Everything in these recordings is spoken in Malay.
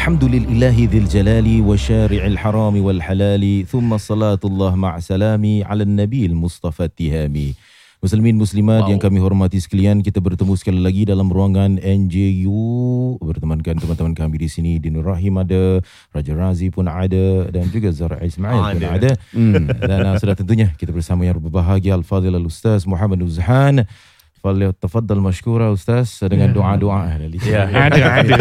الحمد لله ذي الجلال وشارع الحرام والحلال ثم الصلاة الله مع سلامي على النبي المصطفى التهامي Muslimin muslimat wow. yang kami hormati sekalian, kita bertemu sekali lagi dalam ruangan NJU bertemankan teman-teman kami di sini. Dinur Rahim ada, Raja Razi pun ada dan juga Zara Ismail pun ada. Hmm. Dan uh, sudah tentunya kita bersama yang berbahagia Al-Fadhil Al-Ustaz Muhammad Uzhan. Fadil tafaddal mashkura Ustaz dengan doa-doa. Ya, ada ada.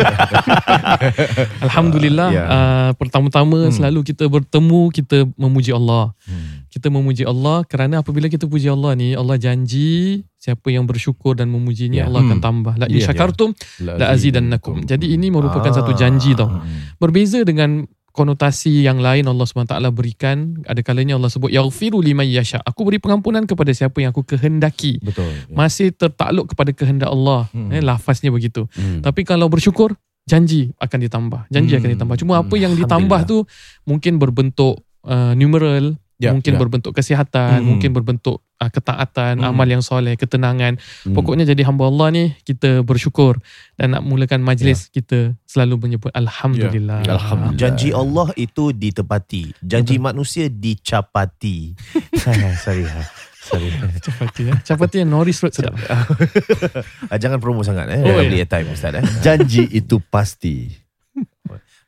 Alhamdulillah Ya. uh, pertama-tama hmm. selalu kita bertemu kita memuji Allah. Hmm. Kita memuji Allah kerana apabila kita puji Allah ni Allah janji siapa yang bersyukur dan memujinya Ya. Allah akan Hmm. tambah. La Ya, in ya. syakartum la azidannakum. Jadi ini merupakan Ah. satu janji tau. Hmm. Berbeza dengan konotasi yang lain Allah SWT berikan ada kalanya Allah sebut yaghfiru liman yasha aku beri pengampunan kepada siapa yang aku kehendaki Betul. masih tertakluk kepada kehendak Allah Hmm. eh, lafaznya begitu Hmm. tapi kalau bersyukur janji akan ditambah janji Hmm. akan ditambah cuma apa yang ditambah tu mungkin berbentuk uh, numeral Ya, mungkin ya. berbentuk kesihatan Hmm. mungkin berbentuk uh, ketaatan Hmm. amal yang soleh ketenangan Hmm. pokoknya jadi hamba Allah ni kita bersyukur dan nak mulakan majlis Ya. kita selalu menyebut alhamdulillah Alhamdulillah. Janji Allah itu ditepati. Janji manusia dicapati. Sorry. ha. Sorry. Capati ya. Capati yang Norris Road sedap. Ah, Jangan promo sangat eh. Oh, Oh, ya. airtime Ustaz eh. Janji itu pasti.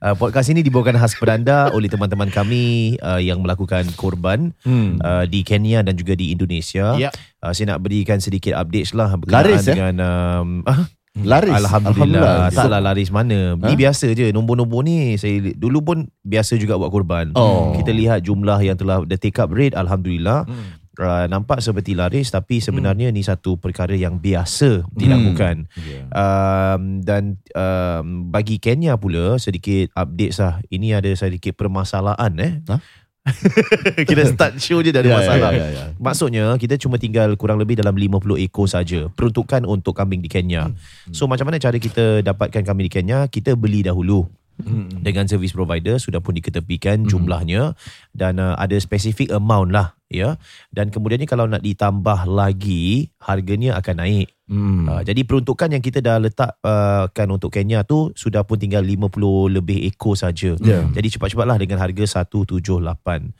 Uh, podcast ini dibawakan khas kepada anda oleh teman-teman kami uh, yang melakukan korban Hmm. uh, di Kenya dan juga di Indonesia. Ya. Uh, saya nak berikan sedikit update lah berkenaan Laris, eh? dengan um, ah, Laris. Alhamdulillah. Alhamdulillah. Taklah laris mana. Ni Ha? biasa je nombor-nombor ni saya dulu pun biasa juga buat korban. Oh. Kita lihat jumlah yang telah the take up rate alhamdulillah. Hmm. Uh, nampak seperti laris tapi sebenarnya ni satu perkara yang biasa dilakukan. Ya. Um, dan um, bagi Kenya pula sedikit update lah. Ini ada sedikit permasalahan eh. Ha? kita start show je dah ada Ya, masalah. ya, ya, ya. Maksudnya kita cuma tinggal kurang lebih dalam 50 ekor saja peruntukan untuk kambing di Kenya. So macam mana cara kita dapatkan kambing di Kenya? Kita beli dahulu Hmm. dengan service provider sudah pun diketepikan jumlahnya dan uh, ada specific amount lah ya. Dan kemudiannya kalau nak ditambah lagi harganya akan naik. Hmm. Uh, jadi peruntukan yang kita dah letakkan uh, untuk Kenya tu sudah pun tinggal 50 lebih ekor saja. Ya. Jadi cepat-cepatlah dengan harga 178.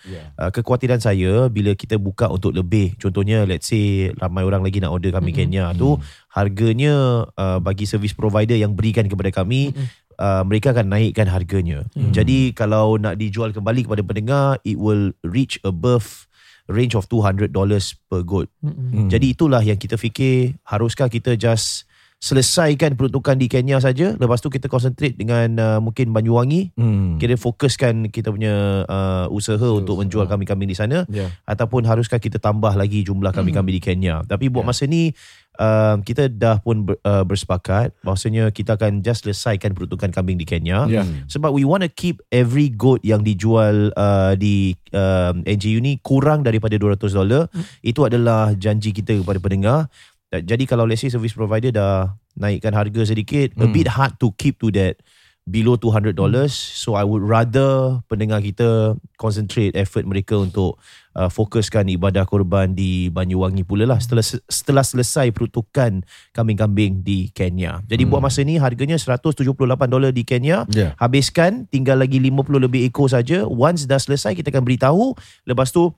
Ya. Uh, kekhawatiran saya bila kita buka untuk lebih contohnya let's say ramai orang lagi nak order kami Mm-mm. Kenya tu harganya uh, bagi service provider yang berikan kepada kami uh, mereka akan naikkan harganya. Mm. Jadi kalau nak dijual kembali kepada pendengar it will reach above range of 200 dollars per goat. Mm-mm. Hmm. Jadi itulah yang kita fikir haruskah kita just selesaikan peruntukan di Kenya saja lepas tu kita concentrate dengan uh, mungkin Banyuwangi Hmm. kita fokuskan kita punya uh, usaha untuk menjual kambing-kambing di sana Ya. ataupun haruskah kita tambah lagi jumlah kambing-kambing di Kenya tapi buat masa ni uh, kita dah pun ber, uh, bersepakat bahawasanya kita akan just selesaikan peruntukan kambing di Kenya. Ya. sebab we want to keep every goat yang dijual uh, di um, NGU ni kurang daripada 200 dolar. Itu adalah janji kita kepada pendengar. Uh, jadi kalau let's say service provider dah naikkan harga sedikit a Hmm. bit hard to keep to that below 200 dollars so I would rather pendengar kita concentrate effort mereka untuk uh, fokuskan ibadah korban di Banyuwangi pula lah setelah setelah selesai peruntukan kambing-kambing di Kenya. Jadi buat masa ni harganya 178 dolar di Kenya. Ya. Habiskan tinggal lagi 50 lebih ekor saja. Once dah selesai kita akan beritahu. Lepas tu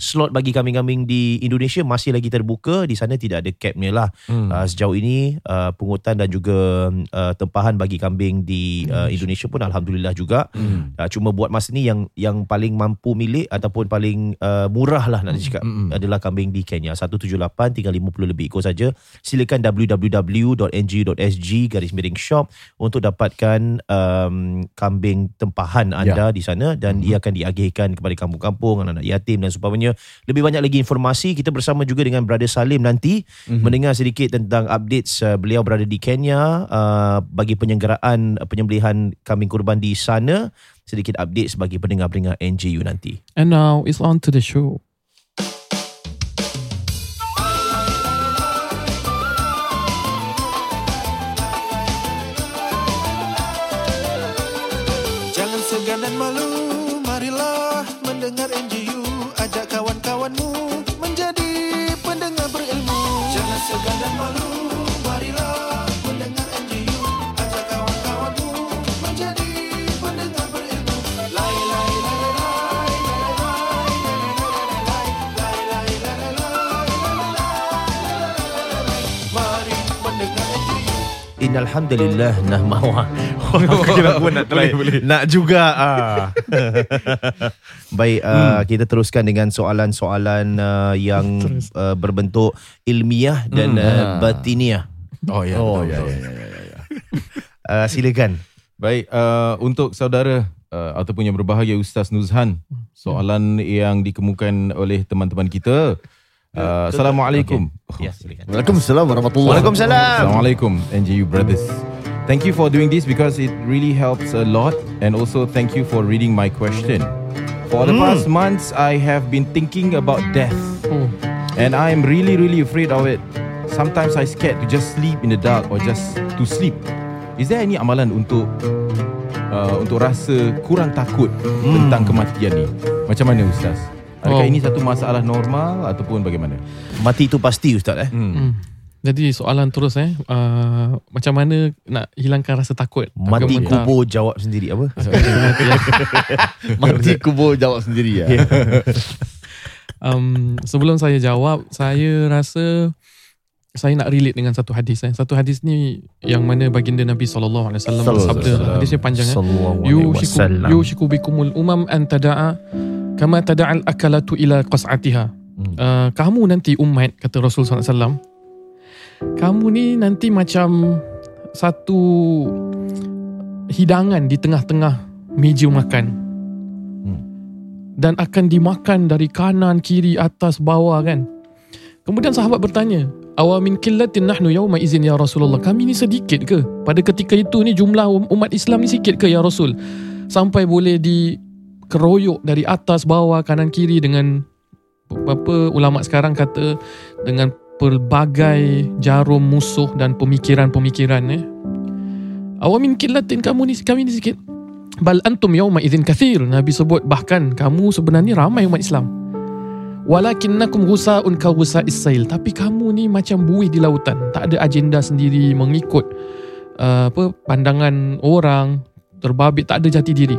slot bagi kambing-kambing di Indonesia masih lagi terbuka. Di sana tidak ada capnya lah. Hmm. Uh, sejauh ini uh, pungutan dan juga uh, tempahan bagi kambing di uh, Indonesia pun alhamdulillah juga. Hmm. Uh, cuma buat masa ni yang yang paling mampu milik ataupun paling uh, murah lah nak cakap Mm, mm. adalah kambing di Kenya 178 tinggal 50 lebih ekor saja. Silakan www.ng.sg garis miring shop untuk dapatkan um, kambing tempahan anda di sana dan ia akan diagihkan kepada kampung-kampung anak-anak yatim dan sebagainya punya lebih banyak lagi informasi kita bersama juga dengan Brother Salim nanti mm-hmm. mendengar sedikit tentang updates uh, beliau berada di Kenya uh, bagi penyelenggaraan uh, penyembelihan kambing kurban di sana sedikit update sebagai pendengar-pendengar NGU nanti. And now it's on to the show. Jangan segan dan malu Marilah mendengar NGU إن الحمد لله نهما okay pun nak try. boleh, boleh. Nak juga. Ah. Baik, hmm. uh, kita teruskan dengan soalan-soalan uh, yang uh, berbentuk ilmiah dan hmm. uh, batiniah. Oh ya, oh, ya, ya, ya, ya. uh, silakan. Baik, uh, untuk saudara uh, ataupun yang berbahagia Ustaz Nuzhan, soalan hmm. yang dikemukakan oleh teman-teman kita. Uh, Assalamualaikum. Okay. Ya. Waalaikumsalam warahmatullahi wabarakatuh. Waalaikumsalam. Assalamualaikum NGU brothers. Thank you for doing this because it really helps a lot and also thank you for reading my question. For the past months I have been thinking about death Oh, and I am really really afraid of it. Sometimes I scared to just sleep in the dark or just to sleep. Is there any amalan untuk uh, untuk rasa kurang takut tentang kematian ni? Macam mana ustaz? Adakah Oh. ini satu masalah normal ataupun bagaimana? Mati itu pasti ustaz eh. Hmm. hmm. Jadi soalan terus eh uh, macam mana nak hilangkan rasa takut? Mati Takut kubur jawab sendiri apa? Mati, ya. Kubur jawab sendiri ya. um, sebelum saya jawab, saya rasa saya nak relate dengan satu hadis eh. Satu hadis ni yang mana baginda Nabi sallallahu alaihi wasallam bersabda. Hadisnya panjang eh. Yushiku wasallam. yushiku bikumul umam an tada'a kama tada'al akalatu ila qas'atiha. Hmm. Uh, kamu nanti umat kata Rasul sallallahu alaihi wasallam. Kamu ni nanti macam satu hidangan di tengah-tengah meja makan. Hmm. Dan akan dimakan dari kanan, kiri, atas, bawah kan. Kemudian sahabat bertanya, Awamin killatin nahnu yawma izin ya Rasulullah. Kami ni sedikit ke? Pada ketika itu ni jumlah um- umat Islam ni sikit ke ya Rasul? Sampai boleh dikeroyok dari atas, bawah, kanan, kiri dengan apa ulama sekarang kata dengan pelbagai jarum musuh dan pemikiran-pemikiran eh. Awamin killatin kamu ni kami ni sikit. Bal antum yawma idzin kathir. Nabi sebut bahkan kamu sebenarnya ramai umat Islam. Walakinnakum ghusaun ka ghusa'is sail. Tapi kamu ni macam buih di lautan. Tak ada agenda sendiri mengikut uh, apa pandangan orang, terbabit tak ada jati diri.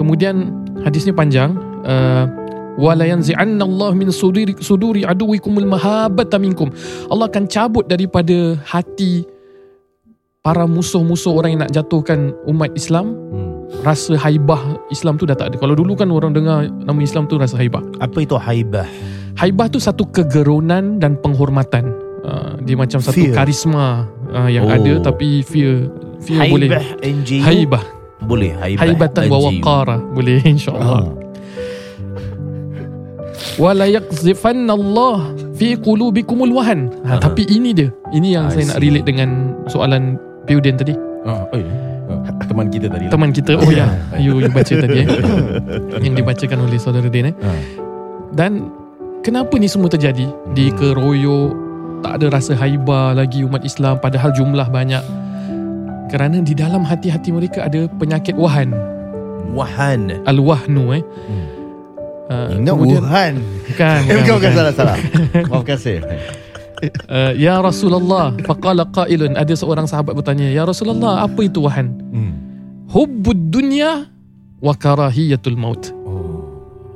Kemudian hadis ni panjang. Uh, wala yanzi'anna Allah min suduri suduri aduwikumul mahabbata minkum. Allah akan cabut daripada hati para musuh-musuh orang yang nak jatuhkan umat Islam Hmm. rasa haibah Islam tu dah tak ada. Kalau dulu kan orang dengar nama Islam tu rasa haibah. Apa itu haibah? Haibah tu satu kegerunan dan penghormatan. Uh, dia macam satu Fear. karisma uh, yang Oh. ada tapi fear fear boleh. Haibah NGU. Haibah. Boleh haibah. Haibatan wa waqara. Boleh insyaAllah. Ah. Wala yakzifanna Allah fi qulubikumul wahan. Ha, tapi ini dia. Ini yang I saya nak see. relate dengan soalan Piuden tadi. Oh, oh, ya. Oh, teman kita tadi. lah. Teman kita. Oh ya. You, you baca tadi eh. yang dibacakan oleh saudara Din eh. Ha. Dan kenapa ni semua terjadi? Dikeroyok, tak ada rasa haibah lagi umat Islam padahal jumlah banyak. Kerana di dalam hati-hati mereka ada penyakit wahan. Wahan. Al-wahnu eh. Hmm. Uh, Ingat kemudian, Wuhan. Bukan, Eh, bukan, bukan, bukan. salah, salah. Maafkan saya. Uh, ya Rasulullah, faqala qailun ada seorang sahabat bertanya, "Ya Rasulullah, apa itu wahan?" Hmm. Hubbud dunya wa karahiyatul maut. Oh.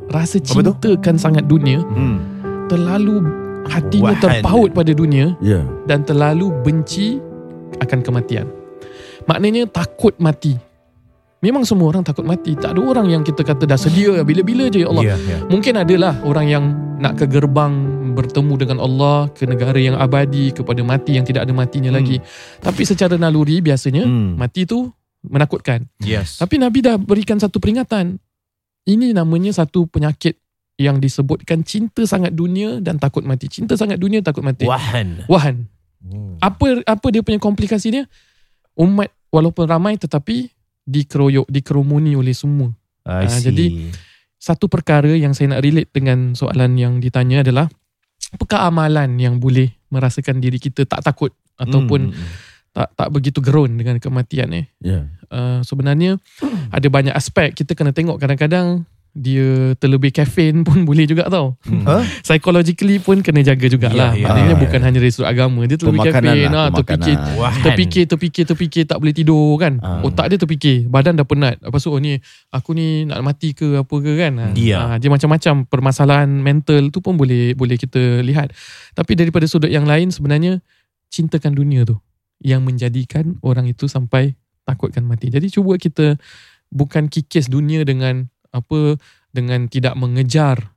Rasa cintakan sangat dunia, Hmm. terlalu hatinya Wahan. terpaut pada dunia Ya. dan terlalu benci akan kematian. Maknanya takut mati. Memang semua orang takut mati. Tak ada orang yang kita kata dah sedia bila-bila je ya Allah. Ya, ya. Mungkin adalah orang yang nak ke gerbang bertemu dengan Allah ke negara yang abadi kepada mati yang tidak ada matinya Hmm. lagi. Tapi secara naluri biasanya Hmm. mati tu menakutkan. Yes. Tapi Nabi dah berikan satu peringatan. Ini namanya satu penyakit yang disebutkan cinta sangat dunia dan takut mati. Cinta sangat dunia takut mati. Wahan. Wahan. Hmm. Apa apa dia punya komplikasi dia? Umat walaupun ramai tetapi dikeroyok, dikerumuni oleh semua. See. jadi- Satu perkara yang saya nak relate dengan soalan yang ditanya adalah apakah amalan yang boleh merasakan diri kita tak takut ataupun Hmm. tak tak begitu gerun dengan kematian eh. Ya. Uh, sebenarnya ada banyak aspek kita kena tengok kadang-kadang dia terlebih kafein pun boleh juga tau. Huh? Psychologically pun kena jaga jugalah. Ya, ya, Maknanya ya. bukan hanya dari sudut agama. Dia terlebih kafein. lah, Ah, terfikir, terfikir, terfikir, terfikir tak boleh tidur kan. Ah. Otak dia terfikir. Badan dah penat. Lepas tu oh, ni aku ni nak mati ke apa ke kan. Ah, Ya. ah, dia macam-macam permasalahan mental tu pun boleh boleh kita lihat. Tapi daripada sudut yang lain sebenarnya cintakan dunia tu yang menjadikan orang itu sampai takutkan mati. Jadi cuba kita bukan kikis dunia dengan apa dengan tidak mengejar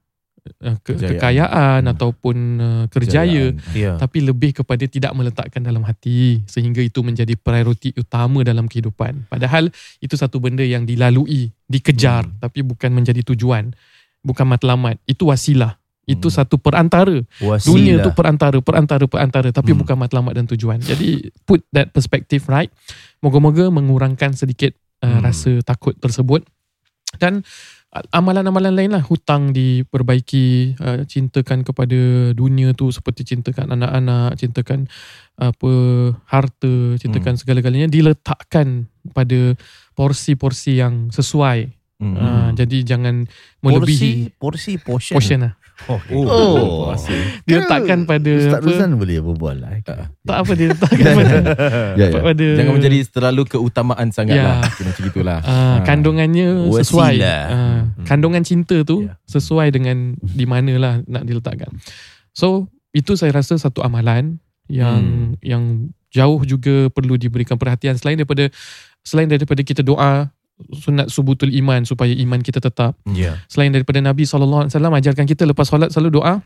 uh, ke, Kejayaan. kekayaan Hmm. ataupun uh, kerjaya Ya. tapi lebih kepada tidak meletakkan dalam hati sehingga itu menjadi prioriti utama dalam kehidupan. Padahal itu satu benda yang dilalui, dikejar Hmm. tapi bukan menjadi tujuan, bukan matlamat. Itu wasilah. Itu Hmm. satu perantara. Wasilah. Dunia tu perantara, perantara, perantara tapi Hmm. bukan matlamat dan tujuan. Jadi put that perspective right. Moga-moga mengurangkan sedikit uh, Hmm. rasa takut tersebut. Dan uh, amalan-amalan lain lah hutang diperbaiki uh, cintakan kepada dunia tu seperti cintakan anak-anak cintakan apa harta cintakan segala-galanya diletakkan pada porsi-porsi yang sesuai Hmm. uh, jadi jangan melebihi porsi, porsi, portion. portion lah Oh. Oh. diletakkan pada Ustaz Ruzan boleh berbual lah. tak apa dia letakkan pada, Ya, ya. pada Jangan menjadi terlalu keutamaan sangat Ya. lah. Macam itulah. uh, kandungannya sesuai Wasilah. uh, kandungan cinta tu Ya. sesuai dengan di mana lah nak diletakkan so itu saya rasa satu amalan yang yang jauh juga perlu diberikan perhatian selain daripada selain daripada kita doa sunat subutul iman supaya iman kita tetap Ya. selain daripada Nabi SAW ajarkan kita lepas solat selalu doa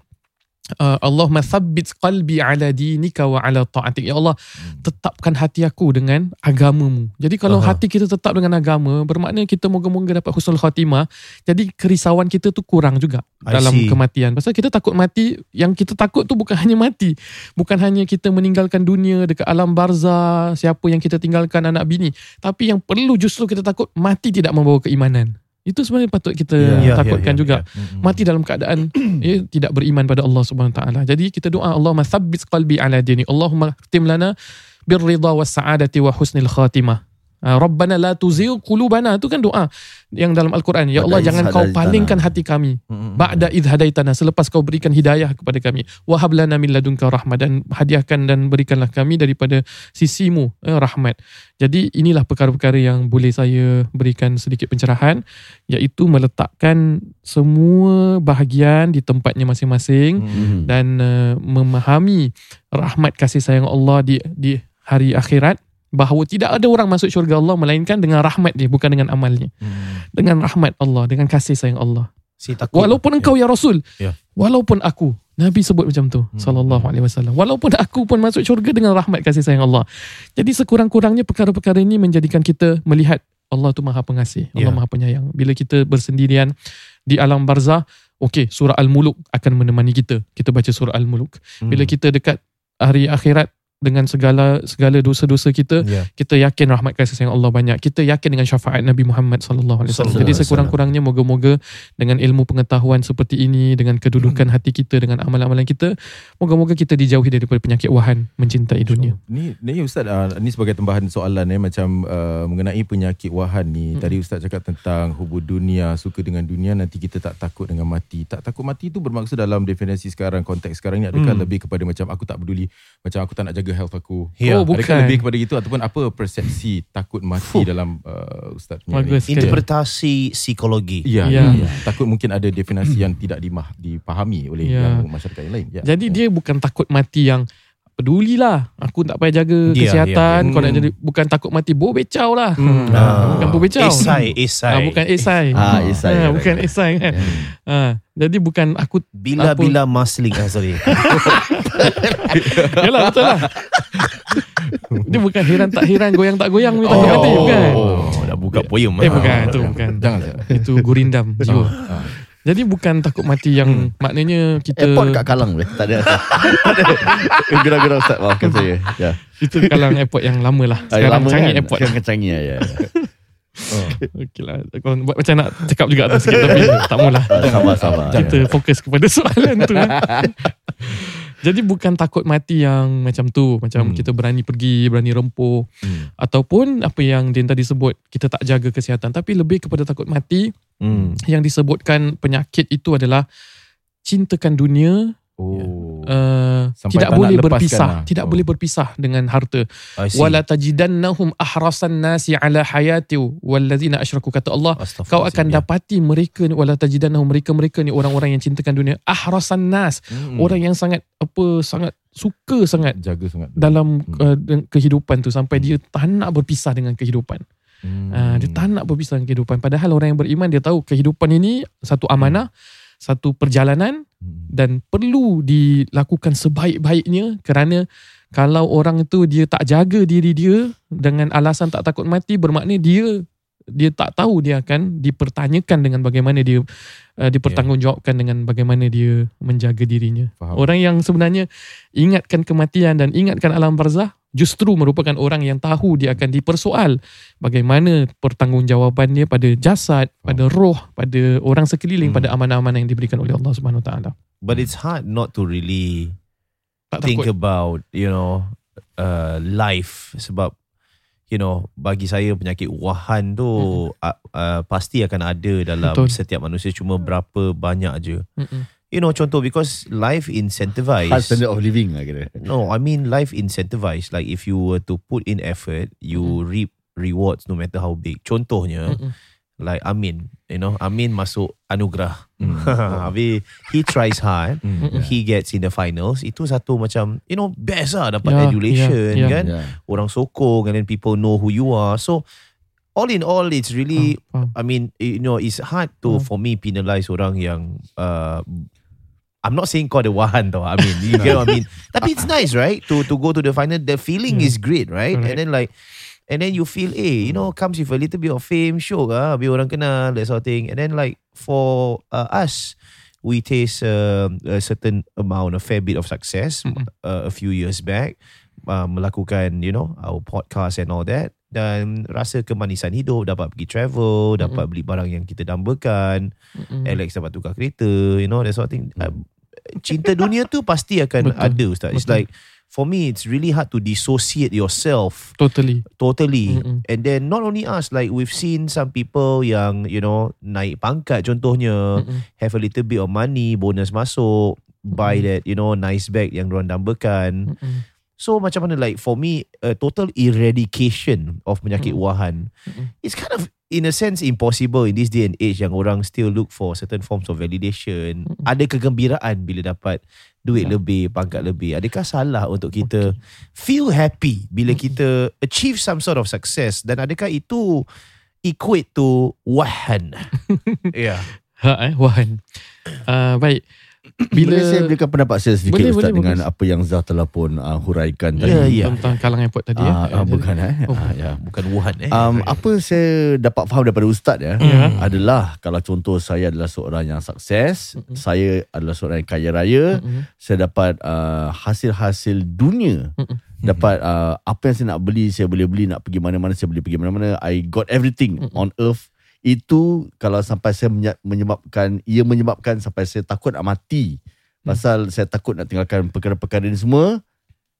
uh, Allahumma thabbit qalbi ala dinika wa ala ta'atik. Ya Allah tetapkan hati aku dengan agamamu. Jadi kalau Aha. hati kita tetap dengan agama bermakna kita moga-moga dapat husnul khatimah jadi kerisauan kita tu kurang juga I dalam see. kematian. Pasal kita takut mati yang kita takut tu bukan hanya mati. Bukan hanya kita meninggalkan dunia dekat alam barzah siapa yang kita tinggalkan anak bini. Tapi yang perlu justru kita takut mati tidak membawa keimanan itu sebenarnya patut kita Ya, ya, takutkan ya, juga Hmm. mati dalam keadaan ya, tidak beriman pada Allah Subhanahu Wa taala. Jadi kita doa Allahumma tsabbit qalbi ala dini. Allahumma khtim lana birridha was sa'adati wa husnil khatimah. Ah, Rabbana la tuzigh qulubana itu kan doa yang dalam Al-Quran. Ya Allah Ba'da jangan kau palingkan hati kami Hmm. ba'da idh hadaitana selepas kau berikan hidayah kepada kami. Wahab lana min ladunka rahmah dan hadiahkan dan berikanlah kami daripada sisimu eh, rahmat. Jadi inilah perkara-perkara yang boleh saya berikan sedikit pencerahan iaitu meletakkan semua bahagian di tempatnya masing-masing Hmm. dan uh, memahami rahmat kasih sayang Allah di di hari akhirat bahawa tidak ada orang masuk syurga Allah melainkan dengan rahmat dia bukan dengan amalnya. Hmm. Dengan rahmat Allah, dengan kasih sayang Allah. Si takut. Walaupun engkau ya Rasul. Ya. Walaupun aku. Nabi sebut macam tu sallallahu alaihi wasallam. Walaupun aku pun masuk syurga dengan rahmat kasih sayang Allah. Jadi sekurang-kurangnya perkara-perkara ini menjadikan kita melihat Allah tu Maha Pengasih, Allah Ya. Maha Penyayang. Bila kita bersendirian di alam barzah, okey, surah Al-Muluk akan menemani kita. Kita baca surah Al-Muluk. Hmm. Bila kita dekat hari akhirat dengan segala segala dosa-dosa kita, Ya. kita yakin rahmat kasih sayang Allah banyak. Kita yakin dengan syafaat Nabi Muhammad sallallahu alaihi wasallam. Jadi sekurang-kurangnya moga-moga dengan ilmu pengetahuan seperti ini, dengan kedudukan hati kita, dengan amalan-amalan kita, moga-moga kita dijauhi daripada penyakit wahan mencintai dunia. Ni ni Ustaz uh, ni sebagai tambahan soalan eh macam uh, mengenai penyakit wahan ni. Hmm. Tadi Ustaz cakap tentang hubud dunia, suka dengan dunia nanti kita tak takut dengan mati. Tak takut mati tu bermaksud dalam definisi sekarang konteks sekarang ni adakah Hmm. lebih kepada macam aku tak peduli, macam aku tak nak jaga health aku. Ya. Oh, bukan. Adakah lebih kepada itu ataupun apa persepsi takut mati dalam uh, Ustaz punya ni? Bagus. Interpretasi psikologi. Ya, Ya. ya. Takut mungkin ada definisi yang tidak dimah, dipahami oleh Ya. yang masyarakat yang lain. Ya. Jadi dia bukan takut mati yang pedulilah aku tak payah jaga Ya, kesihatan ya, ya. kau nak Hmm. jadi bukan takut mati bo becau lah Hmm. Ah, bukan bo becau Esai, esai. Ah, bukan esai Ah, esai, Ah, bukan esai kan Ah, jadi bukan aku Bila-bila masling. Ah, sorry. Yalah betul lah Dia bukan heran tak heran Goyang tak goyang Minta takut mati Bukan Oh, dah buka poem. Eh ah. bukan Itu bukan Jangan. Itu gurindam Jiwa Ah. Jadi bukan takut mati yang maknanya kita Airport kat Kalang boleh? Tak ada. tak ada. Gerak-gerak Ustaz. Maafkan saya. Ya. itu Kalang airport yang lama lah. Ah, Sekarang lama Changi kan? airport. Sekarang Changi ya. ya. Okey lah. Kau buat macam nak cakap juga atas sikit tapi tak maulah. Ah, Sabar-sabar. Kita fokus kepada soalan tu. eh. Jadi bukan takut mati yang macam tu. Macam Hmm. kita berani pergi, berani rempuh. Hmm. Ataupun apa yang Din tadi sebut, kita tak jaga kesihatan. Tapi lebih kepada takut mati Hmm. yang disebutkan penyakit itu adalah cintakan dunia Oh. uh, Sampai tidak boleh berpisah lah. tidak Oh. boleh berpisah dengan harta wala tajidannahum ahrasan nasi ala hayati wallazina asyraku kata Allah kau akan ya. dapati mereka ni wala tajidannahum mereka-mereka ni orang-orang yang cintakan dunia ahrasan nas Hmm. orang yang sangat apa sangat suka sangat jaga sangat dalam Hmm. uh, kehidupan tu sampai dia tak nak berpisah dengan kehidupan. Hmm. Uh, dia tak nak berpisah dengan kehidupan padahal orang yang beriman dia tahu kehidupan ini satu amanah, satu perjalanan Hmm. dan perlu dilakukan sebaik-baiknya kerana kalau orang tu dia tak jaga diri dia dengan alasan tak takut mati bermakna dia dia tak tahu dia akan dipertanyakan dengan bagaimana dia uh, dipertanggungjawabkan dengan bagaimana dia menjaga dirinya. Faham. Orang yang sebenarnya ingatkan kematian dan ingatkan alam barzah justru merupakan orang yang tahu dia akan dipersoal bagaimana pertanggungjawaban dia pada jasad, pada roh, pada orang sekeliling, Hmm. pada amanah-amanah yang diberikan oleh Allah Subhanahu Taala. But it's hard not to really Tak think takut. about you know uh, life sebab you know bagi saya penyakit wahan tu uh, uh, pasti akan ada dalam Betul. setiap manusia cuma berapa banyak Mm-mm. You know contoh because life Hard incentivized standard of living lah kira. no I mean life incentivized like if you were to put in effort you reap rewards no matter how big contohnya Mm-mm. like Amin you know Amin masuk anugerah Hmm. Habis he tries hard Hmm. Mm-mm. he gets in the finals itu satu macam you know best lah dapat Ya, adulation ya, ya. kan Ya. orang sokong and then people know who you are so all in all it's really Faham, faham. I mean you know it's hard to Hmm. for me penalize orang yang uh, I'm not saying kau ada wahan tau I mean you get what I mean tapi it's nice right to to go to the final the feeling Yeah. is great right Correct. and then like and then you feel eh you know comes with a little bit of fame sure ah habis orang kenal that sort of thing and then like for uh, us we taste uh, a certain amount a fair bit of success Mm-mm. uh, a few years back uh, melakukan you know our podcast and all that dan rasa kemanisan hidup dapat pergi travel dapat beli barang yang kita dambakan Mm-mm. Alex dapat tukar kereta you know that sort of thing uh, cinta dunia tu pasti akan Betul. ada ustaz it's Betul. like for me it's really hard to dissociate yourself Totally. totally Mm-mm. and then not only us like we've seen some people yang you know naik pangkat contohnya Mm-mm. have a little bit of money bonus masuk buy Mm. that you know nice bag yang diorang dambakan Mm-mm. so macam mana like for me a total eradication of penyakit Mm. wahan Mm-mm. it's kind of in a sense impossible in this day and age yang orang still look for certain forms of validation Mm-mm. ada kegembiraan bila dapat duit Ya. lebih pangkat lebih adakah salah untuk kita feel happy bila kita achieve some sort of success dan adakah itu equate to wahan yeah Ha eh, Wahan. Uh, baik. Bila Boleh saya berikan pendapat saya sedikit Boleh, Ustaz boleh, dengan bagus. apa yang Zah telah pun uh, huraikan Ya, tadi. ya. tentang kalang airport tadi Ah, ya. ah, bukan eh. Oh. Ah, ya. bukan wuhan eh Um, apa saya dapat faham daripada Ustaz ya Ya. adalah kalau contoh saya adalah seorang yang sukses, Mm-mm. saya adalah seorang yang kaya raya, Mm-mm. saya dapat uh, hasil-hasil dunia. Mm-mm. Dapat uh, apa yang saya nak beli, saya boleh beli nak pergi mana-mana, saya boleh pergi mana-mana. I got everything Mm-mm. on earth. Itu kalau sampai saya menye- menyebabkan ia menyebabkan sampai saya takut nak mati. Pasal saya takut nak tinggalkan perkara-perkara ini semua,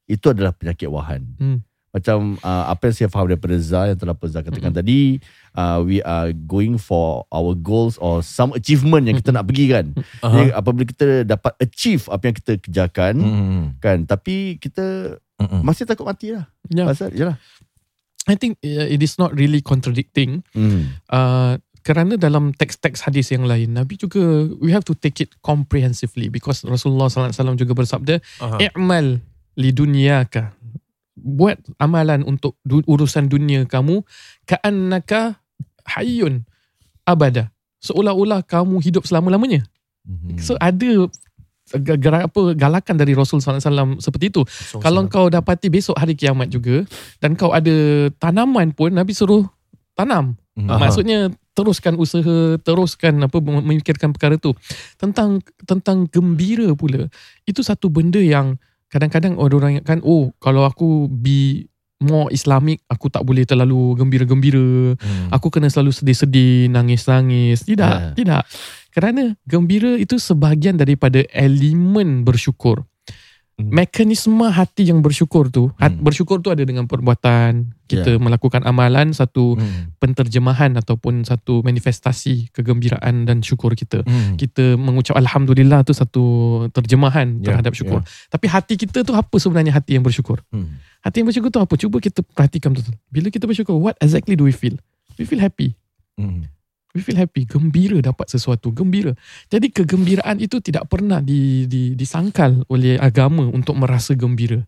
itu adalah penyakit wahan. Hmm. Macam uh, apa yang saya faham daripada Zah yang telah Zah katakan tadi, uh, we are going for our goals or some achievement yang kita nak pergi kan. Uh-huh. Jadi, apabila kita dapat achieve apa yang kita kerjakan, Hmm. kan, tapi kita Hmm. masih takut mati lah. Ya. Pasal, yalah. I think uh, it is not really contradicting Hmm. uh, kerana dalam teks-teks hadis yang lain Nabi juga we have to take it comprehensively because Rasulullah sallallahu alaihi wasallam juga bersabda Aha. i'mal li dunyaka buat amalan untuk du- urusan dunia kamu ka'annaka hayyun abada seolah-olah kamu hidup selama-lamanya Hmm. so ada gerak apa galakan dari Rasul sallallahu alaihi wasallam seperti itu kalau kau dapati besok hari kiamat juga dan kau ada tanaman pun Nabi suruh tanam Hmm. Aha. Maksudnya teruskan usaha, teruskan apa memikirkan perkara tu. Tentang tentang gembira pula. Itu satu benda yang kadang-kadang orang ingatkan oh kalau aku be more Islamic aku tak boleh terlalu gembira-gembira. Hmm. Aku kena selalu sedih-sedih, nangis-nangis. Tidak, Ya. tidak. Kerana gembira itu sebahagian daripada elemen bersyukur. Hmm. Mekanisme hati yang bersyukur tu, Hmm. bersyukur tu ada dengan perbuatan, kita melakukan amalan satu Hmm. penterjemahan ataupun satu manifestasi kegembiraan dan syukur kita. Hmm. Kita mengucap alhamdulillah tu satu terjemahan Ya, terhadap syukur. Tapi hati kita tu apa sebenarnya hati yang bersyukur? Hmm. Hati yang bersyukur tu apa? Cuba kita perhatikan betul. Bila kita bersyukur, what exactly do we feel? We feel happy. Hmm. We feel happy, gembira dapat sesuatu, gembira. Jadi kegembiraan itu tidak pernah di, di, disangkal oleh agama untuk merasa gembira.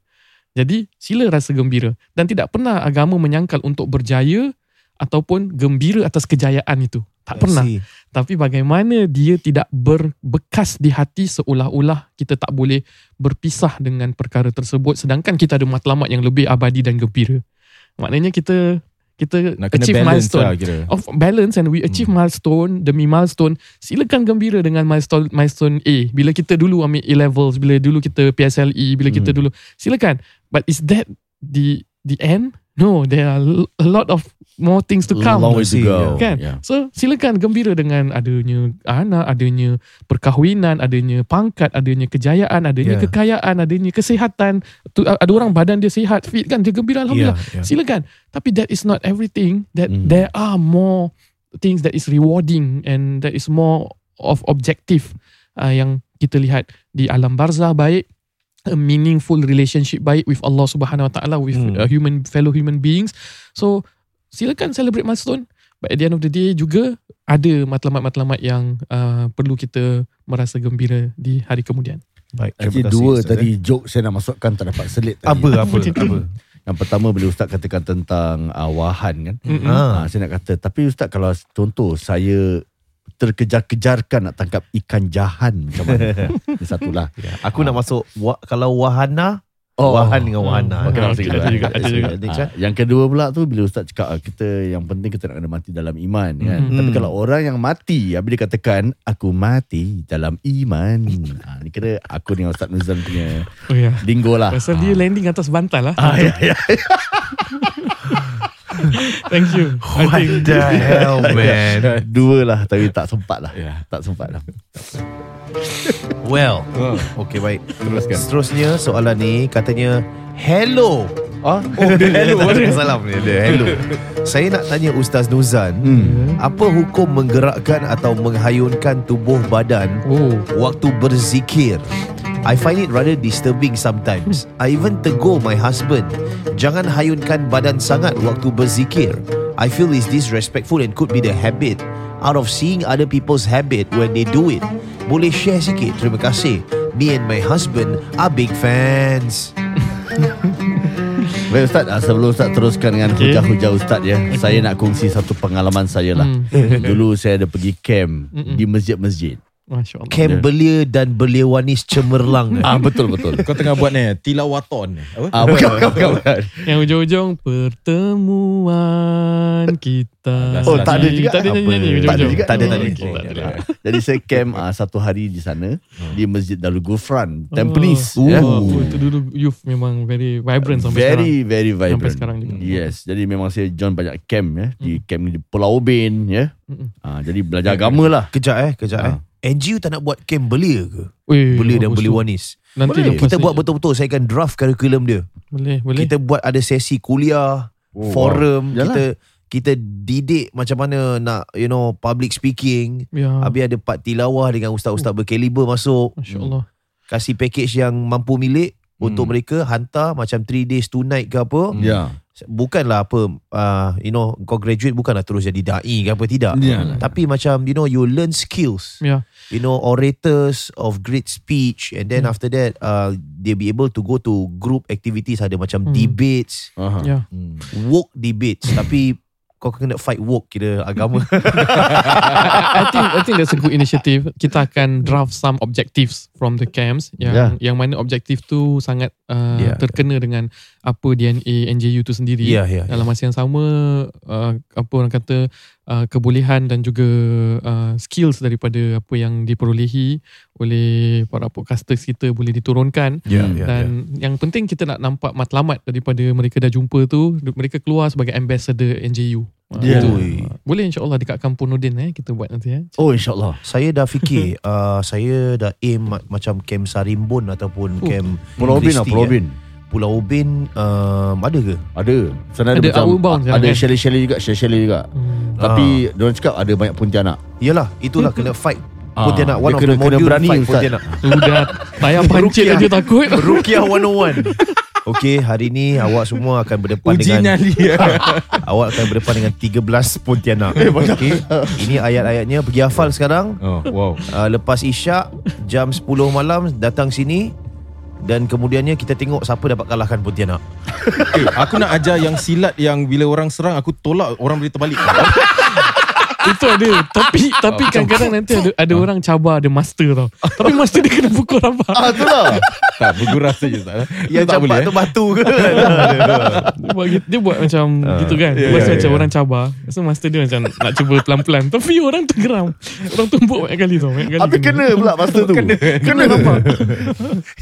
Jadi sila rasa gembira dan tidak pernah agama menyangkal untuk berjaya ataupun gembira atas kejayaan itu. Tak pernah. Tapi bagaimana dia tidak berbekas di hati seolah-olah kita tak boleh berpisah dengan perkara tersebut sedangkan kita ada matlamat yang lebih abadi dan gembira. Maknanya kita kita Nak kena achieve balance milestone lah kira. of balance and we achieve Hmm. milestone demi milestone silakan gembira dengan milestone milestone A bila kita dulu ambil A levels bila dulu kita PSLE bila kita Hmm. dulu silakan but is that the the end no there are a lot of more things to come Long way to go. Kan? Yeah. So silakan gembira dengan adanya anak, adanya perkahwinan, adanya pangkat, adanya kejayaan, adanya Yeah. kekayaan, adanya kesihatan. Tu, ada orang badan dia sihat, fit kan, dia gembira alhamdulillah. Yeah, yeah. Silakan. Tapi that is not everything. That Hmm. there are more things that is rewarding and that is more of objective uh, yang kita lihat di alam barzah baik a meaningful relationship baik with Allah Subhanahu Wa Taala with Hmm. uh, human fellow human beings. So silakan celebrate milestone. But at the end of the day juga ada matlamat-matlamat yang uh, perlu kita merasa gembira di hari kemudian. Baik, Actually kasih, dua Ustaz, tadi eh. joke saya nak masukkan tak dapat selit tadi. Apa, apa, apa? Yang pertama bila Ustaz katakan tentang uh, wahan kan. Mm-mm. Ah. Ha, saya nak kata tapi Ustaz kalau contoh saya terkejar-kejarkan nak tangkap ikan jahan macam mana? Ini satulah. Ya, Aku nak masuk wa, kalau wahana, Oh. wahan dengan wahana. Hmm. Ah, masuk okey, juga. ada juga, ada juga. Next, Ha, yang kedua pula tu bila Ustaz cakap ah, kita yang penting kita nak kena mati dalam iman kan. Hmm. Tapi kalau orang yang mati habis dia katakan aku mati dalam iman. ha, ni kira aku dengan Ustaz Nuzan punya Oh ya. lingo lah. Pasal dia landing atas bantal lah. Ah, ya, ya. Thank you. I What think the hell, man? Dua lah tapi tak sempat lah. Ya. Tak sempat lah. Well, Oh. okay baik. Teruskan. Seterusnya soalan ni katanya hello. Ah, Oh, dia hello. Dia salam ni. Dia hello. Saya nak tanya Ustaz Nuzan, hmm. apa hukum menggerakkan atau menghayunkan tubuh badan Oh. waktu berzikir? I find it rather disturbing sometimes. I even tegur my husband, jangan hayunkan badan sangat waktu berzikir. I feel it's disrespectful and could be the habit out of seeing other people's habit when they do it. Boleh share sikit? Terima kasih. Me and my husband are big fans. Baik Ustaz, ah, sebelum Ustaz teruskan dengan Okay. hujah-hujah Ustaz ya. Saya nak kongsi satu pengalaman saya lah. Hmm. Dulu saya ada pergi camp Mm-mm. di masjid-masjid. Masya Allah. Camp belia dan beliawanis cemerlang. Ah betul betul. Kau tengah buat ni tilawaton ni. Apa? Ah bukan bukan bukan. bukan. Yang ujung-ujung pertemuan kita. Oh, tak ada juga. Tak ada Apa? nyanyi Tak ada juga. Tak ada, Oh, tak ada. ada. Jadi saya camp ah, satu hari di sana Hmm. di Masjid Darul Gufran, Tampines. Oh, ya. oh, itu dulu youth memang very vibrant sampai very very sekarang. Sampai vibrant. sekarang juga. Yes, jadi memang saya join banyak camp ya di camp ni di Pulau Ubin ya. Mm-mm. Ah jadi belajar agama lah. Kejap eh, kejap eh. Ah. NGU tak nak buat camp belia ke? Weh, Belia dan bagus tu. beliwanis. Nanti Boleh. Kita buat betul-betul Saya akan draft kurikulum dia Boleh, boleh. Kita buat ada sesi kuliah Oh, Forum wow. Yalah. Kita kita didik macam mana nak you know public speaking ya. Habis ada part tilawah dengan ustaz-ustaz berkaliber masuk Masya Allah. Kasih package yang mampu milik Untuk Hmm. mereka hantar macam 3 days 2 night ke apa Ya. Bukanlah apa uh, You know Kau graduate bukanlah terus jadi da'i ke apa Tidak Ya. Tapi macam you know You learn skills Ya. you know orators of great speech and then Hmm. after that uh, they be able to go to group activities ada macam Hmm. debates Aha. Ya. woke debates tapi kau kena fight woke kira agama I think I think that's a good initiative. Kita akan draft some objectives from the camps yang Yeah. yang mana objektif tu sangat uh, Ya, terkena dengan apa DNA NJU tu sendiri. Ya, ya. Dalam masa yang sama uh, apa orang kata uh, kebolehan dan juga uh, skills daripada apa yang diperolehi oleh para podcasters kita boleh diturunkan. Ya, Hmm. ya, Dan yang penting kita nak nampak matlamat daripada mereka dah jumpa tu, mereka keluar sebagai ambassador NJU. Uh, Ya. itu. Boleh insyaAllah dekat Kampung Nudin eh, kita buat nanti eh. Oh insyaAllah Saya dah fikir uh, Saya dah aim ma- Macam camp Sarimbun Ataupun Oh. camp Pulau Ubin lah Pulau eh. Ubin Pulau Ubin um, Ada ke? Ada Sana ada, Ada macam outbound sekarang, Ada kan? chalet-chalet juga Chalet-chalet juga Hmm. Tapi Diorang cakap ada banyak pontianak Yelah Itulah kena fight Pontianak Dia One of kena- the kena module berani, fight. Pontianak Sudah Tayar pancit aja takut Rukiah 101 Okey hari ni awak semua akan berdepan Uji dengan nyali. Awak akan berdepan dengan 13 Pontianak Okey Ini ayat-ayatnya Pergi hafal sekarang Oh, wow. uh, Lepas isyak Jam 10 malam Datang sini Dan kemudiannya kita tengok Siapa dapat kalahkan Pontianak Eh, aku nak ajar yang silat yang bila orang serang aku tolak orang boleh terbalik. Itu ada. Tapi Tapi kadang-kadang nanti ada Ada orang cabar Ada master tau. Tapi master dia kena pukul rabak. Ah tu lah tak bergurau saja tak. Yang tak campak boleh. tu batu ke? Dia buat, dia buat macam gitu kan? Lepas tu ya, macam ya. orang cabar. So master dia macam Nak cuba pelan-pelan. Tapi orang tu geram Orang tumbuk banyak kali tau banyak kali Habis kena pula master tu. Kena. Kena apa?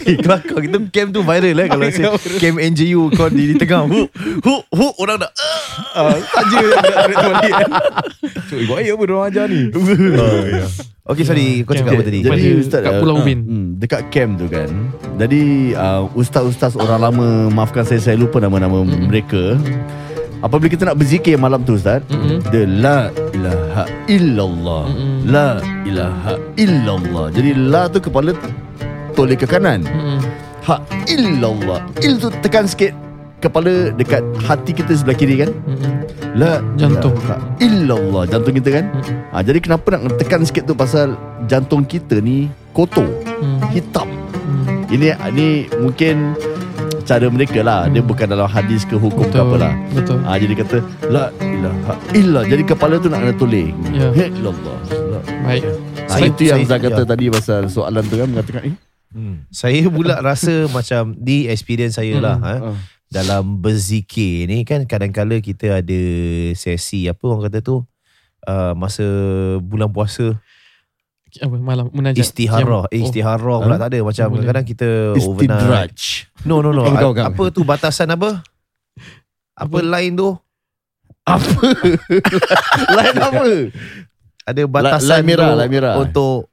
Eh, kelakar. Kita camp tu viral eh. Kalau say, camp NJU kau di, di tengah. Hu hu hu orang dah Ah, saja. Nak tarik terbalik. Eh, air apa orang ajar ni? Okey sorry kau cakap apa tadi? Pada- Jadi Ustaz kat ah, Pulau Ubin. hmm, Dekat camp tu kan. Jadi uh, Ustaz-ustaz orang lama Maafkan saya Saya lupa nama-nama mereka. Apabila kita nak berzikir malam tu Ustaz Mm-mm. Dia La ilaha illallah. Mm-mm. La ilaha illallah. Jadi la tu kepala Toleh ke kanan. Mm-mm. Ha illallah. Il tu tekan sikit Kepala dekat hati kita sebelah kiri kan Mm-mm. La Jantung. ilaha illallah Jantung kita kan Mm. ha, Jadi kenapa nak tekan sikit tu Pasal jantung kita ni Kotor Mm. Hitam Mm. Ini ini mungkin Cara mereka lah Dia bukan dalam hadis ke hukum ke Betul apalah Betul ha, Jadi kata La ilaha illallah Jadi kepala tu nak kena toleh Ya. Illallah La- Baik ha, Saya- Itu yang saya- Zah kata ya. tadi Pasal soalan tu kan Mengatakan eh Hmm. saya pula rasa macam di experience saya lah eh. ah. Dalam berzikir ni kan kadang-kala kita ada sesi apa orang kata tu uh, masa bulan puasa. Apa malam Munajat? Istiharah eh, istiharah pula Ha? tak ada. Macam Boleh. kadang-kadang kita overnight. Istidraj no no. No Oh, A- apa tu batasan apa? Apa line tu? Apa? Lain apa? Ada batasan line merah, merah. untuk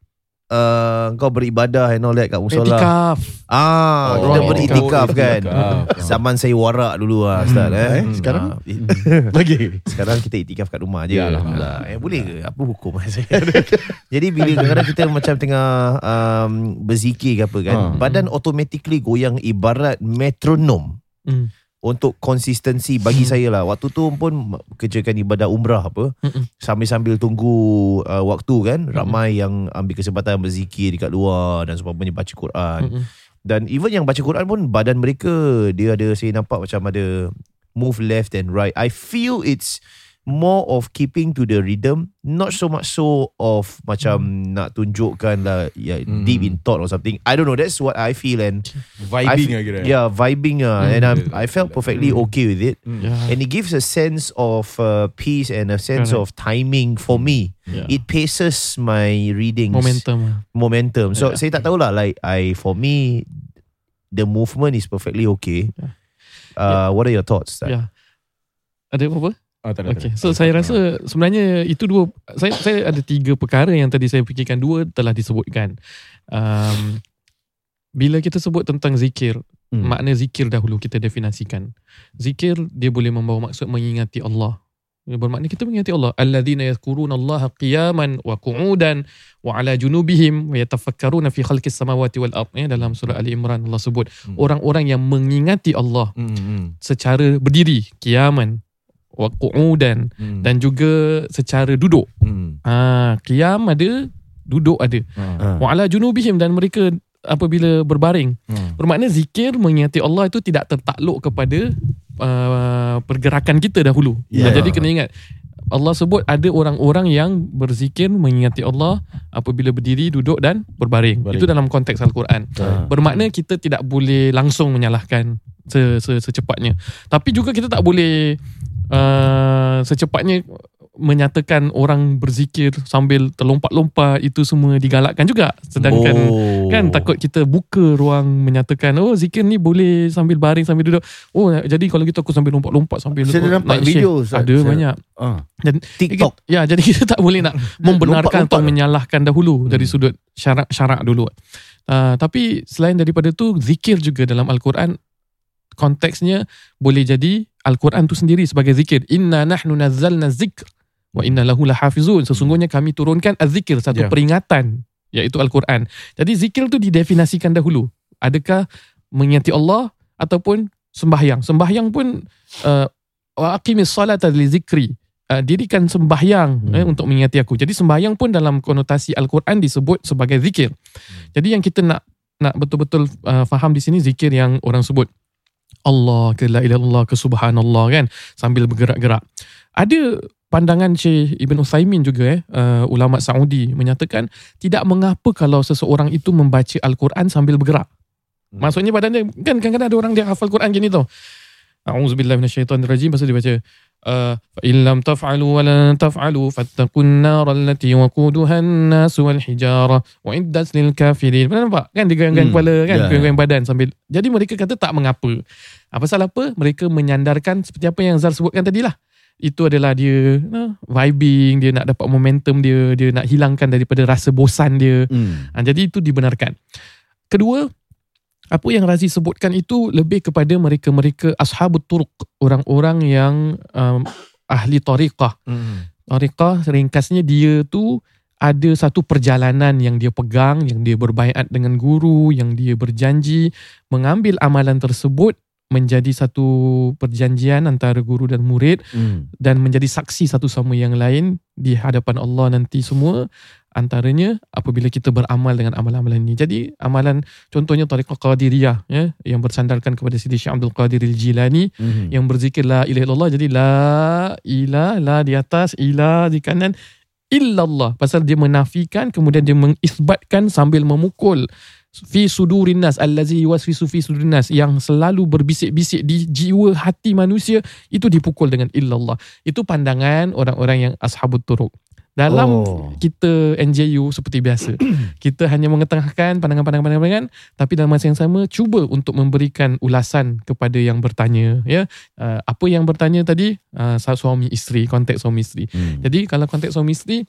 uh, kau beribadah and all that kat musola. Etikaf Ah, Oh, kita oh, beritikaf oh, kan. itikaf. Zaman saya warak dulu lah Ustaz eh. Eh, sekarang? Ah, i- Lagi sekarang kita itikaf kat rumah je. Ya, Alhamdulillah. Eh boleh ke? Apa hukum saya? Jadi bila kadang-kadang kita macam tengah um, berzikir ke apa kan, Ha. badan automatically goyang ibarat metronom Mm. Untuk konsistensi bagi saya lah. Waktu tu pun kerjakan ibadah umrah apa, Mm-mm. sambil-sambil tunggu uh, waktu kan, ramai yang ambil kesempatan berzikir dekat luar dan sebagainya baca Quran. Mm-mm. Dan even yang baca Quran pun badan mereka dia ada saya nampak macam ada move left and right. I feel it's more of keeping to the rhythm, not so much so of macam nak tunjukkan lah yeah, Hmm. deep in thought or something. I don't know. That's what I feel and I Vibing lah kira. yeah, vibing ah, Hmm. and I'm, I felt perfectly okay with it. Hmm. Ya. And it gives a sense of uh, peace and a sense Correct. of timing for me. Ya. It paces my readings Momentum momentum. So Yeah. saya tak tahulah like I for me the movement is perfectly okay. Yeah. Uh, what are your thoughts? Ya. Ada apa-apa? Ah, tak ada, tak Okay, ada. so saya rasa sebenarnya itu dua saya saya ada tiga perkara yang tadi saya fikirkan dua telah disebutkan. Um, bila kita sebut tentang zikir, Hmm. makna zikir dahulu kita definisikan. Zikir dia boleh membawa maksud mengingati Allah. Bermakna kita mengingati Allah. Alladzina yadhkuruna Allah qiyaman wa qu'udan wa ala junubihim wa yatafakkaruna fi khalqis samawati wal ard. Ya, dalam surah Ali Imran Allah sebut Hmm. orang-orang yang mengingati Allah Hmm, hmm, secara berdiri, qiyaman wa qu'udan hmm. dan juga secara duduk. Hmm. Ha, qiyam ada, duduk ada. Ah. Wa ala junubihim dan mereka apabila berbaring. Hmm. Bermakna zikir mengingati Allah itu tidak tertakluk kepada uh, pergerakan kita dahulu. Yeah. Jadi kena ingat Allah sebut ada orang-orang yang berzikir mengingati Allah apabila berdiri, duduk dan berbaring. Baring. Itu dalam konteks Al-Quran. Ah. Bermakna kita tidak boleh langsung menyalahkan se, se, secepatnya. Tapi juga kita tak boleh uh, secepatnya menyatakan orang berzikir sambil terlompat-lompat itu semua digalakkan juga. Sedangkan oh. kan takut kita buka ruang menyatakan oh zikir ni boleh sambil baring sambil duduk. Oh jadi kalau gitu aku sambil lompat-lompat sambil Saya dah nampak video. Ustaz. Ada Saya- banyak. Ah. Dan TikTok. Ya, jadi kita tak boleh nak membenarkan atau menyalahkan dahulu dari sudut syarak-syarak dulu. Uh, tapi selain daripada tu, zikir juga dalam Al-Quran konteksnya boleh jadi Al-Quran tu sendiri sebagai zikir. Inna nahnu nazzalna zikr wa inna lahu lahafizun. Sesungguhnya kami turunkan az-zikir satu Ya. peringatan iaitu Al-Quran. Jadi zikir tu didefinisikan dahulu. Adakah mengingati Allah ataupun sembahyang. Sembahyang pun uh, wa aqimis salata li zikri. Uh, dirikan sembahyang Hmm. eh, untuk mengingati aku. Jadi sembahyang pun dalam konotasi Al-Quran disebut sebagai zikir. Jadi yang kita nak nak betul-betul uh, faham di sini zikir yang orang sebut Allah ke la ilaha illallah ke subhanallah kan sambil bergerak-gerak. Ada pandangan Syekh Ibn Uthaymin juga eh uh, ulama Saudi menyatakan tidak mengapa kalau seseorang itu membaca Al-Quran sambil bergerak. Maksudnya badan dia kan kadang-kadang ada orang dia hafal Quran gini tau. A'udzubillahi minasyaitonirrajim pasal dia baca fa in lam taf'alu wa lan taf'alu fattaqun nar allati waquduha an-nas wal hijara wa iddat lil kafirin. Pernah nampak kan dia goyang-goyang Hmm, kepala kan, ya. goyang-goyang badan sambil. Jadi mereka kata tak mengapa. Apa pasal apa? Mereka menyandarkan seperti apa yang Zal sebutkan tadi lah. Itu adalah dia uh, vibing, dia nak dapat momentum dia, dia nak hilangkan daripada rasa bosan dia. Hmm. Ha, jadi itu dibenarkan. Kedua, apa yang Razi sebutkan itu lebih kepada mereka-mereka ashabut turuq, orang-orang yang um, ahli tariqah. Hmm. Tariqah ringkasnya dia tu ada satu perjalanan yang dia pegang, yang dia berbaiat dengan guru, yang dia berjanji mengambil amalan tersebut menjadi satu perjanjian antara guru dan murid Hmm. dan menjadi saksi satu sama yang lain di hadapan Allah nanti semua antaranya apabila kita beramal dengan amalan-amalan ini. Jadi amalan contohnya tariqah qadiriyah ya yang bersandarkan kepada Sidi Syekh Abdul Qadir Al-Jilani Hmm. yang berzikir la ilaha illallah jadi la ilah la di atas ilah di kanan illallah pasal dia menafikan kemudian dia mengisbatkan sambil memukul fi sudurin nas allazi yuwaswisu fi sudurin nas yang selalu berbisik-bisik di jiwa hati manusia itu dipukul dengan illallah itu pandangan orang-orang yang ashabut turuq dalam Oh. kita NJU seperti biasa kita hanya mengetengahkan pandangan-pandangan-pandangan tapi dalam masa yang sama cuba untuk memberikan ulasan kepada yang bertanya ya uh, apa yang bertanya tadi uh, suami isteri konteks suami isteri Hmm. jadi kalau konteks suami isteri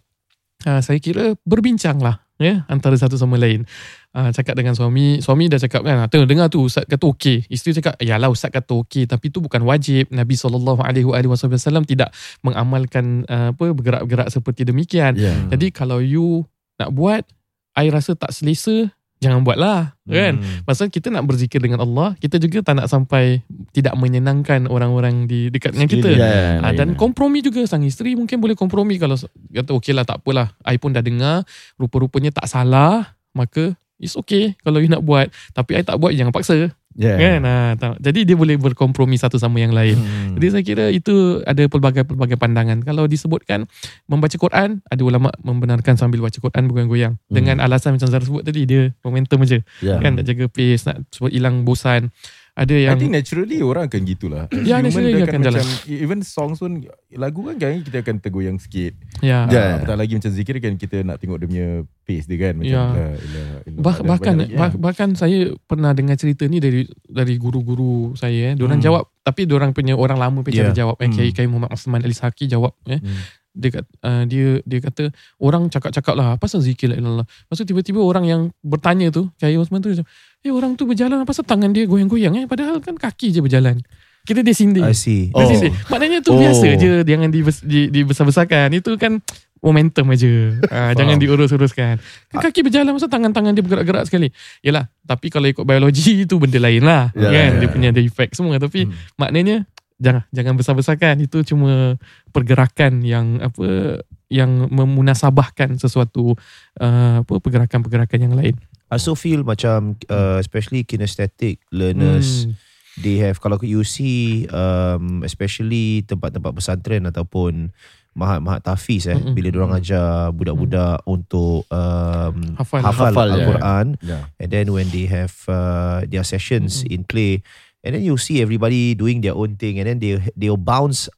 uh, saya kira berbincanglah ya antara satu sama lain. Uh, cakap dengan suami, suami dah cakap kan, tengok dengar tu ustaz kata okey. Isteri cakap, yalah ustaz kata okey tapi itu bukan wajib. Nabi SAW tidak mengamalkan uh, apa bergerak-gerak seperti demikian. Ya. Jadi kalau you nak buat, I rasa tak selesa, jangan buatlah kan. Hmm. Pasal kita nak berzikir dengan Allah, kita juga tak nak sampai tidak menyenangkan orang-orang di dekat dengan kita. Ya, Ha, lain. dan kompromi juga sang isteri mungkin boleh kompromi kalau kata okey lah tak apalah I pun dah dengar rupa-rupanya tak salah maka it's okay kalau you nak buat tapi I tak buat jangan paksa Ya. kan ha, tak. jadi dia boleh berkompromi satu sama yang lain Hmm. jadi saya kira itu ada pelbagai-pelbagai pandangan kalau disebutkan membaca Quran ada ulama membenarkan sambil baca Quran bergoyang-goyang Hmm. dengan alasan macam Zara sebut tadi dia momentum je Ya. kan nak jaga pace nak supaya hilang bosan ada I yang think naturally orang akan gitulah. Ya, Human naturally dia akan jalan. macam even songs pun lagu kan kan kita akan tergoyang sikit. ya, Ya. Yeah. Apatah lagi macam zikir kan kita nak tengok dia punya pace dia kan macam Ya. la ilaha illallah. Bah, bahkan lagi, bah, bahkan saya pernah dengar cerita ni dari dari guru-guru saya eh. Diorang Hmm. jawab tapi diorang punya orang lama punya cara Yeah. jawab eh. Hmm. Kiai Kiai Muhammad Osman Ali Saki jawab eh. Hmm. Dia kat, uh, dia dia kata orang cakap-cakap lah apa pasal zikir la ilaha illallah. Lepas tu tiba-tiba orang yang bertanya tu Kiai Osman tu macam eh orang tu berjalan apa pasal tangan dia goyang-goyang eh padahal kan kaki je berjalan. Kita dia sindir. I see. Dia Oh. sindir. Maknanya tu Oh. biasa je jangan dibes, di, dibesar-besarkan. Itu kan momentum aja. Ha, jangan diurus-uruskan. Kan kaki berjalan masa tangan-tangan dia bergerak-gerak sekali. Yalah, tapi kalau ikut biologi itu benda lain lah. Ya, kan? ya, Dia ya. punya ada efek semua. Tapi Hmm. maknanya jangan jangan besar-besarkan. Itu cuma pergerakan yang apa yang memunasabahkan sesuatu uh, apa pergerakan-pergerakan yang lain. I also feel macam uh, especially kinesthetic learners Hmm. they have kalau you see um, especially tempat-tempat pesantren ataupun Mahat-mahat tahfiz eh Mm-mm. bila diorang ajar budak-budak untuk um, Hafal. hafal, Hafal. Al-Quran Yeah. and then when they have uh, their sessions in play and then you see everybody doing their own thing and then they they'll bounce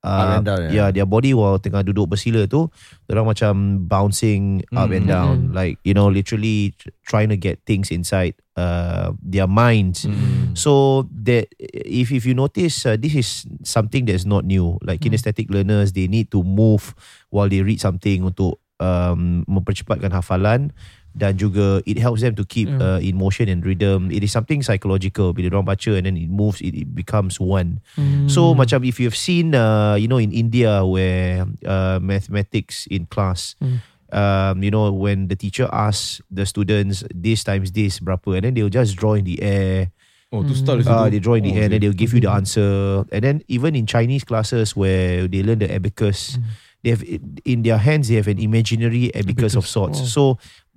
Up and down, yeah. yeah. their body while tengah duduk bersila tu orang macam bouncing up and Mm. down Mm. like you know literally tr- trying to get things inside uh, their minds Mm. so that if if you notice uh, this is something that's not new like Mm. kinesthetic learners they need to move while they read something untuk um, mempercepatkan hafalan dan juga it helps them to keep Yeah. uh, in motion and rhythm. It is something psychological. Bila orang baca and then it moves it, it becomes one. Hmm. so macam if you've seen uh, you know in India where uh, mathematics in class Hmm. um, you know when the teacher asks the students this times this berapa and then they'll just draw in the air. Oh, tu style situ. uh, they draw in the Oh, air and then they'll give you the answer. And then even in Chinese classes where they learn the abacus they have in their hands they have an imaginary abacus, of Abacus, sorts. Wow. so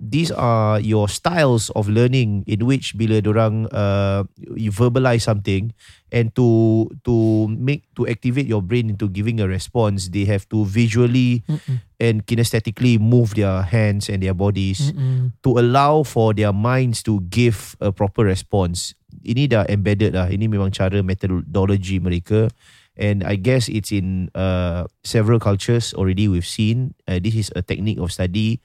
these are your styles of learning in which bila orang uh, you verbalize something and to to make to activate your brain into giving a response they have to visually Mm-mm. and kinesthetically move their hands and their bodies Mm-mm. to allow for their minds to give a proper response. Ini dah embedded lah. Ini memang cara methodology mereka. And I guess it's in uh, several cultures already we've seen. Uh, this is a technique of study.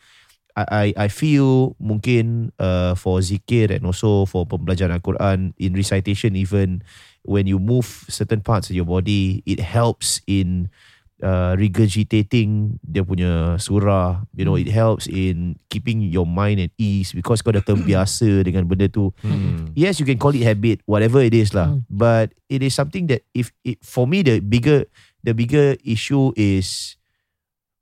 I I, I feel mungkin uh, for zikir and also for pembelajaran Al-Quran in recitation even when you move certain parts of your body, it helps in uh, regurgitating dia punya surah. You know, it helps in keeping your mind at ease because kau dah terbiasa dengan benda tu. Hmm. Yes, you can call it habit, whatever it is lah. Hmm. But it is something that if it, for me the bigger the bigger issue is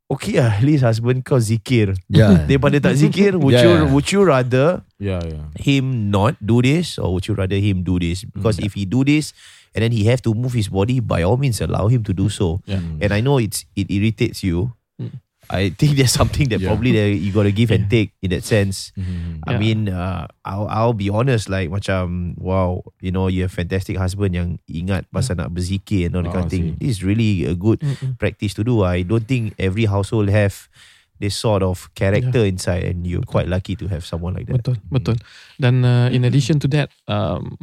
okay lah, at least husband kau zikir. Yeah. Daripada tak zikir, would Yeah, you yeah. would you rather Yeah, yeah. him not do this or would you rather him do this? Because if he do this and then he have to move his body, by all means allow him to do so. Yeah. And I know it's it irritates you. Mm. I think there's something that Yeah. probably that you got to give and take in that sense. Mhm. I Yeah. mean, uh, I'll I'll be honest, like macam wow, you know, you have fantastic husband yang ingat pasal nak berzikir and all that kind Ah, of thing. This is really a good Mm-mm. practice to do. I don't think every household have this sort of character inside, and you're quite lucky to have someone like that. Betul, betul. Dan uh, in addition to that, um,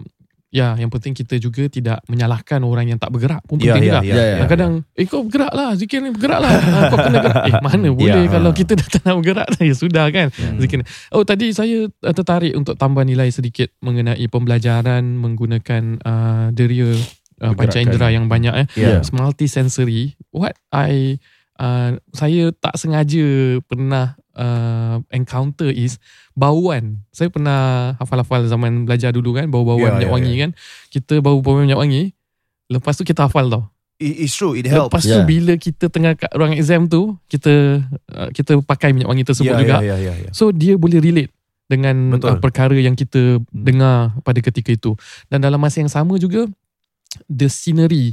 ya, yang penting kita juga tidak menyalahkan orang yang tak bergerak pun Yeah, penting yeah, juga. yeah, yeah. Kadang-kadang, eh kau bergerak lah, zikir ni bergerak lah. Ha, kau kena gerak. Eh mana boleh Yeah. kalau kita dah tak nak bergerak, ya sudah kan. Hmm. Zikir ni. Oh tadi saya uh, tertarik untuk tambah nilai sedikit mengenai pembelajaran menggunakan uh, deria uh, panca indera yang banyak eh. Yeah. It's multi-sensory. What I uh, saya tak sengaja pernah uh, encounter is bauan. Saya pernah hafal-hafal zaman belajar dulu kan, bau-bauan Yeah, minyak yeah, wangi kan. Kita bau bau minyak wangi. Lepas tu kita hafal tau. It- it's true. It helps. Lepas tu Yeah. bila kita tengah kat ruang exam tu, kita uh, kita pakai minyak wangi tersebut yeah, juga. Yeah, yeah, yeah, yeah. So dia boleh relate dengan Betul. uh, perkara yang kita dengar pada ketika itu. Dan dalam masa yang sama juga the scenery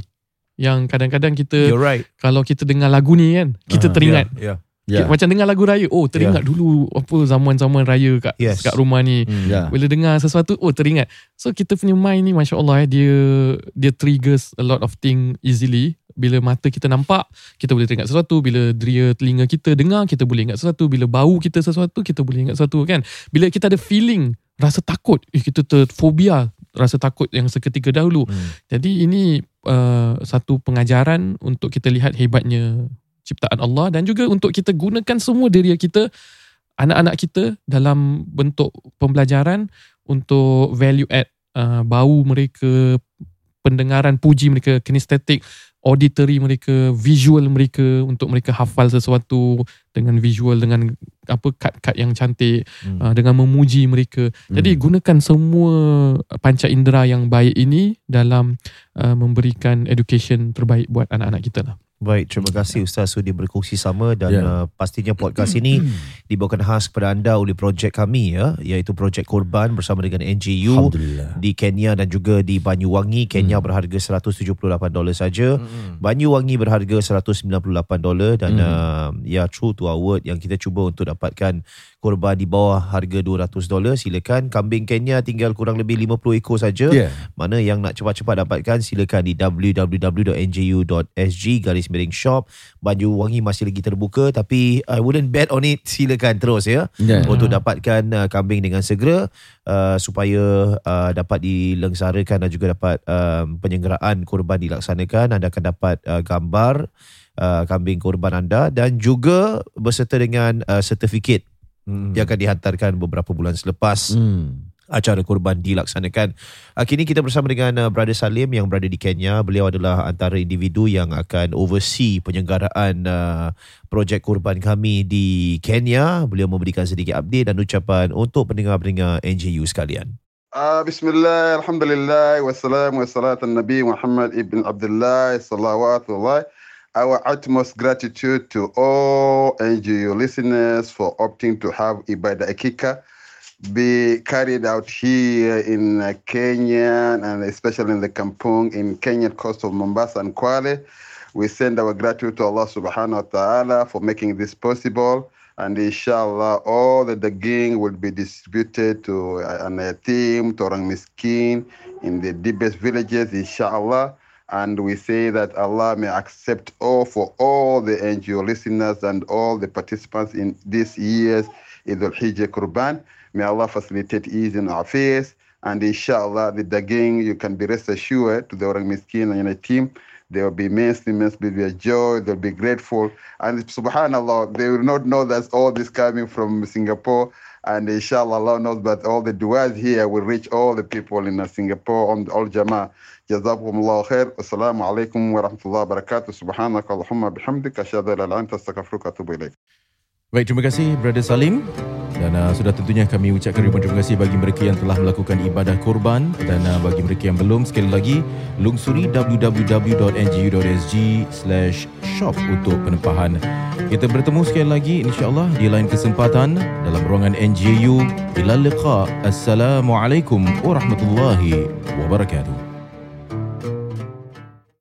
yang kadang-kadang kita You're right. kalau kita dengar lagu ni kan, kita Ah, teringat Yeah. Yeah. Macam dengar lagu raya. Oh, teringat dulu apa zaman-zaman raya kat Yes. kat rumah ni. Hmm. Yeah. Bila dengar sesuatu, oh teringat. So kita punya mind ni masya-Allah eh, dia dia triggers a lot of thing easily. Bila mata kita nampak, kita boleh teringat sesuatu. Bila deria telinga kita dengar, kita boleh ingat sesuatu. Bila bau kita sesuatu, kita boleh ingat sesuatu kan. Bila kita ada feeling, rasa takut. Eh, kita terfobia rasa takut yang seketika dahulu. Hmm. Jadi ini uh, satu pengajaran untuk kita lihat hebatnya ciptaan Allah dan juga untuk kita gunakan semua diri kita anak-anak kita dalam bentuk pembelajaran untuk value add uh, bau mereka pendengaran puji mereka kinestetik auditory mereka visual mereka untuk mereka hafal sesuatu dengan visual dengan apa kat-kat yang cantik Hmm. uh, dengan memuji mereka jadi gunakan semua panca indera yang baik ini dalam uh, memberikan education terbaik buat anak-anak kita lah. Baik, terima kasih Ustaz sudah berkongsi sama dan Ya. uh, pastinya podcast ini dibawakan khas kepada anda oleh projek kami ya, iaitu projek Korban bersama dengan NGU di Kenya dan juga di Banyuwangi. Kenya berharga 178 dolar saja. Banyuwangi berharga 198 dolar dan Hmm. uh, ya true to our word yang kita cuba untuk dapatkan korban di bawah harga 200 dolar. Silakan kambing Kenya tinggal kurang lebih 50 ekor saja. Yeah. mana yang nak cepat-cepat dapatkan silakan di www.nju.sg garis miring shop. Baju wangi masih lagi terbuka tapi I wouldn't bet on it. Silakan terus ya. Yeah. untuk dapatkan uh, kambing dengan segera uh, supaya uh, dapat dilengsarakan dan juga dapat um, penyenggaraan korban dilaksanakan. Anda akan dapat uh, gambar uh, kambing korban anda dan juga berserta dengan uh, sertifikat hmm. yang akan dihantarkan beberapa bulan selepas hmm. acara kurban dilaksanakan. Ah, kini kita bersama dengan ah, Brother Salim yang berada di Kenya. Beliau adalah antara individu yang akan oversee penyelenggaraan ah, projek kurban kami di Kenya. Beliau memberikan sedikit update dan ucapan untuk pendengar-pendengar NGU sekalian. Uh, bismillah, alhamdulillah, wassalamu'alaikum warahmatullahi wabarakatuh. والصلاة النبي محمد ابن Our utmost gratitude to all NGU listeners for opting to have Ibada Akika be carried out here in uh, Kenya and especially in the Kampung in Kenya coast of Mombasa and Kwale. We send our gratitude to Allah subhanahu wa ta'ala for making this possible. And inshallah, all the daging will be distributed to uh, an uh, team, to orang miskin in the deepest villages, inshallah. And we say that Allah may accept all for all the NGO listeners and all the participants in this year's Eid al-Hijjah Qurban. May Allah facilitate ease in our affairs. And inshallah, the daging, you can be rest assured to the orang miskin and the team, they will be immensely, immensely be a joy. They'll be grateful. And subhanAllah, they will not know that all this coming from Singapore. And inshallah, Allah knows that all the du'as here will reach all the people in uh, Singapore, on all Jama'ah. جزاكم الله خير والسلام عليكم ورحمة الله وبركاته سبحانك اللهم بحمدك أشهد أن لا إله إلا أنت أستغفرك وأتوب إليك Baik, terima kasih Brother Salim. Dan uh, sudah tentunya kami ucapkan ribuan terima kasih bagi mereka yang telah melakukan ibadah korban dan uh, bagi mereka yang belum sekali lagi lungsuri www.ngu.sg slash shop untuk penempahan. Kita bertemu sekali lagi insyaAllah di lain kesempatan dalam ruangan NGU. Ila liqa. Assalamualaikum warahmatullahi wabarakatuh.